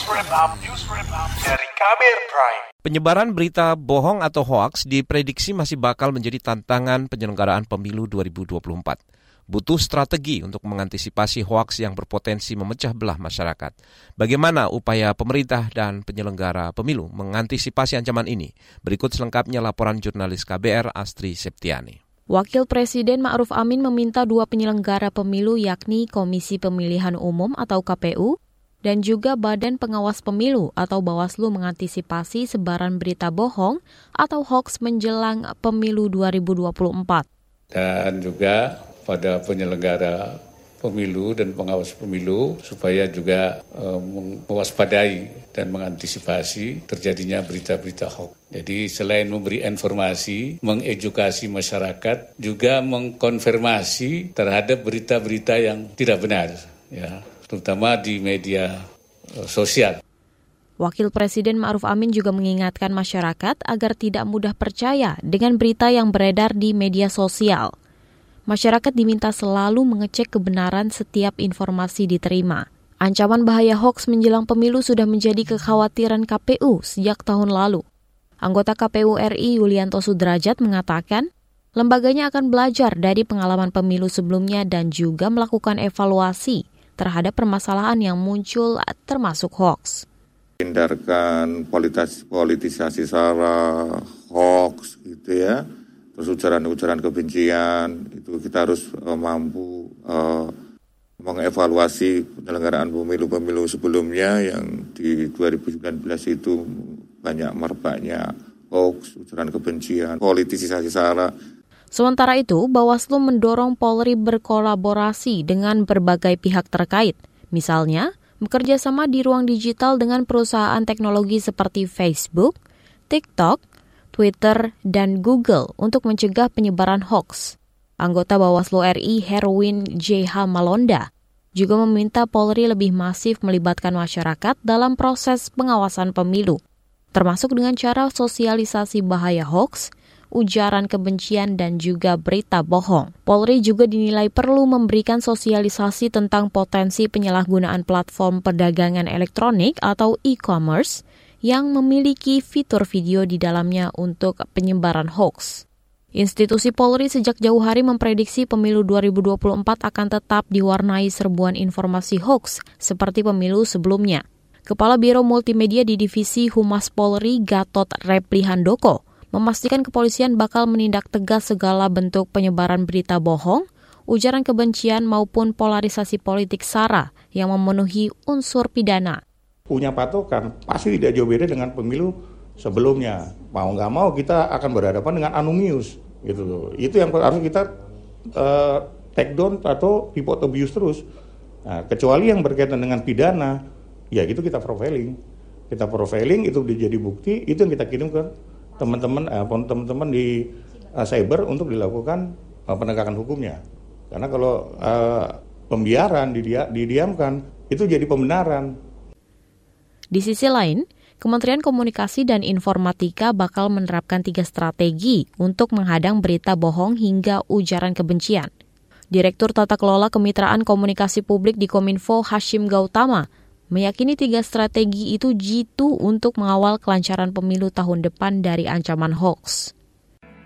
News Wrap Up, News Wrap Up dari Kamer Prime. Penyebaran berita bohong atau hoaks diprediksi masih bakal menjadi tantangan penyelenggaraan pemilu 2024. Butuh strategi untuk mengantisipasi hoaks yang berpotensi memecah belah masyarakat. Bagaimana upaya pemerintah dan penyelenggara pemilu mengantisipasi ancaman ini? Berikut selengkapnya laporan jurnalis KBR Astri Septiani. Wakil Presiden Ma'ruf Amin meminta dua penyelenggara pemilu yakni Komisi Pemilihan Umum atau KPU dan juga Badan Pengawas Pemilu atau Bawaslu mengantisipasi sebaran berita bohong atau hoax menjelang pemilu 2024. Dan juga pada penyelenggara pemilu dan pengawas pemilu supaya juga uh, mewaspadai dan mengantisipasi terjadinya berita-berita hoax. Jadi selain memberi informasi, mengedukasi masyarakat, juga mengkonfirmasi terhadap berita-berita yang tidak benar, ya, terutama di media uh, sosial. Wakil Presiden Ma'ruf Amin juga mengingatkan masyarakat agar tidak mudah percaya dengan berita yang beredar di media sosial masyarakat diminta selalu mengecek kebenaran setiap informasi diterima. Ancaman bahaya hoax menjelang pemilu sudah menjadi kekhawatiran KPU sejak tahun lalu. Anggota KPU RI Yulianto Sudrajat mengatakan, lembaganya akan belajar dari pengalaman pemilu sebelumnya dan juga melakukan evaluasi terhadap permasalahan yang muncul termasuk hoax. Hindarkan politisasi sara, hoax gitu ya terus ujaran-ujaran kebencian itu kita harus uh, mampu uh, mengevaluasi penyelenggaraan pemilu-pemilu sebelumnya yang di 2019 itu banyak merebaknya hoax, ujaran kebencian, politisasi sara. Sementara itu, Bawaslu mendorong Polri berkolaborasi dengan berbagai pihak terkait. Misalnya, bekerja sama di ruang digital dengan perusahaan teknologi seperti Facebook, TikTok, Twitter, dan Google untuk mencegah penyebaran hoax. Anggota Bawaslu RI Herwin J.H. Malonda juga meminta Polri lebih masif melibatkan masyarakat dalam proses pengawasan pemilu, termasuk dengan cara sosialisasi bahaya hoax, ujaran kebencian, dan juga berita bohong. Polri juga dinilai perlu memberikan sosialisasi tentang potensi penyalahgunaan platform perdagangan elektronik atau e-commerce yang memiliki fitur video di dalamnya untuk penyebaran hoax. Institusi Polri sejak jauh hari memprediksi pemilu 2024 akan tetap diwarnai serbuan informasi hoax seperti pemilu sebelumnya. Kepala Biro Multimedia di Divisi Humas Polri Gatot Replihandoko memastikan kepolisian bakal menindak tegas segala bentuk penyebaran berita bohong, ujaran kebencian maupun polarisasi politik SARA yang memenuhi unsur pidana punya patokan pasti tidak jauh beda dengan pemilu sebelumnya. Mau nggak mau kita akan berhadapan dengan anumius gitu loh. Itu yang harus kita uh, take down atau report abuse terus. Nah, kecuali yang berkaitan dengan pidana, ya itu kita profiling. Kita profiling itu menjadi bukti, itu yang kita kirim ke teman-teman eh, teman-teman di uh, cyber untuk dilakukan uh, penegakan hukumnya. Karena kalau uh, pembiaran didia, didiamkan itu jadi pembenaran di sisi lain, Kementerian Komunikasi dan Informatika bakal menerapkan tiga strategi untuk menghadang berita bohong hingga ujaran kebencian. Direktur Tata Kelola Kemitraan Komunikasi Publik di Kominfo Hashim Gautama meyakini tiga strategi itu jitu untuk mengawal kelancaran pemilu tahun depan dari ancaman hoax.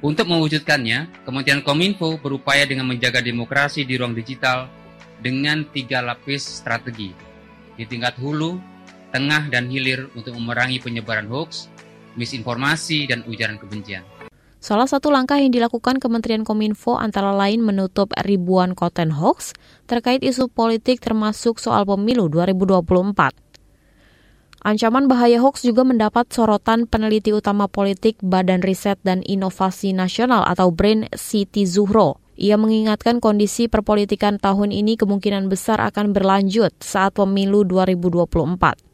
Untuk mewujudkannya, Kementerian Kominfo berupaya dengan menjaga demokrasi di ruang digital dengan tiga lapis strategi. Di tingkat hulu, tengah dan hilir untuk memerangi penyebaran hoax, misinformasi, dan ujaran kebencian. Salah satu langkah yang dilakukan Kementerian Kominfo antara lain menutup ribuan konten hoax terkait isu politik termasuk soal pemilu 2024. Ancaman bahaya hoax juga mendapat sorotan peneliti utama politik Badan Riset dan Inovasi Nasional atau BRIN Siti Zuhro. Ia mengingatkan kondisi perpolitikan tahun ini kemungkinan besar akan berlanjut saat pemilu 2024.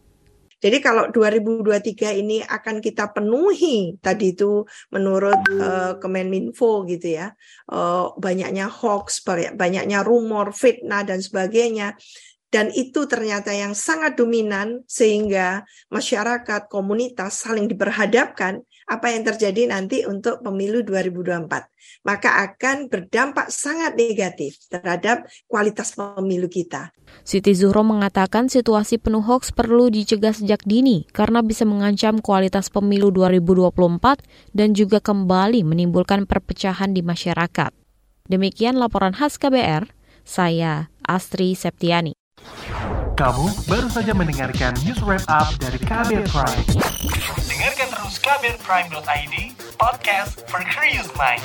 Jadi kalau 2023 ini akan kita penuhi tadi itu menurut uh, Kemenminfo gitu ya, uh, banyaknya hoax, banyaknya rumor, fitnah dan sebagainya. Dan itu ternyata yang sangat dominan sehingga masyarakat komunitas saling diperhadapkan apa yang terjadi nanti untuk pemilu 2024 maka akan berdampak sangat negatif terhadap kualitas pemilu kita. Siti Zuhro mengatakan situasi penuh hoax perlu dicegah sejak dini karena bisa mengancam kualitas pemilu 2024 dan juga kembali menimbulkan perpecahan di masyarakat. Demikian laporan khas KBR, saya Astri Septiani. Kamu baru saja mendengarkan news wrap up dari KBR Prime. Dengarkan terus kbrprime.id, podcast for curious mind.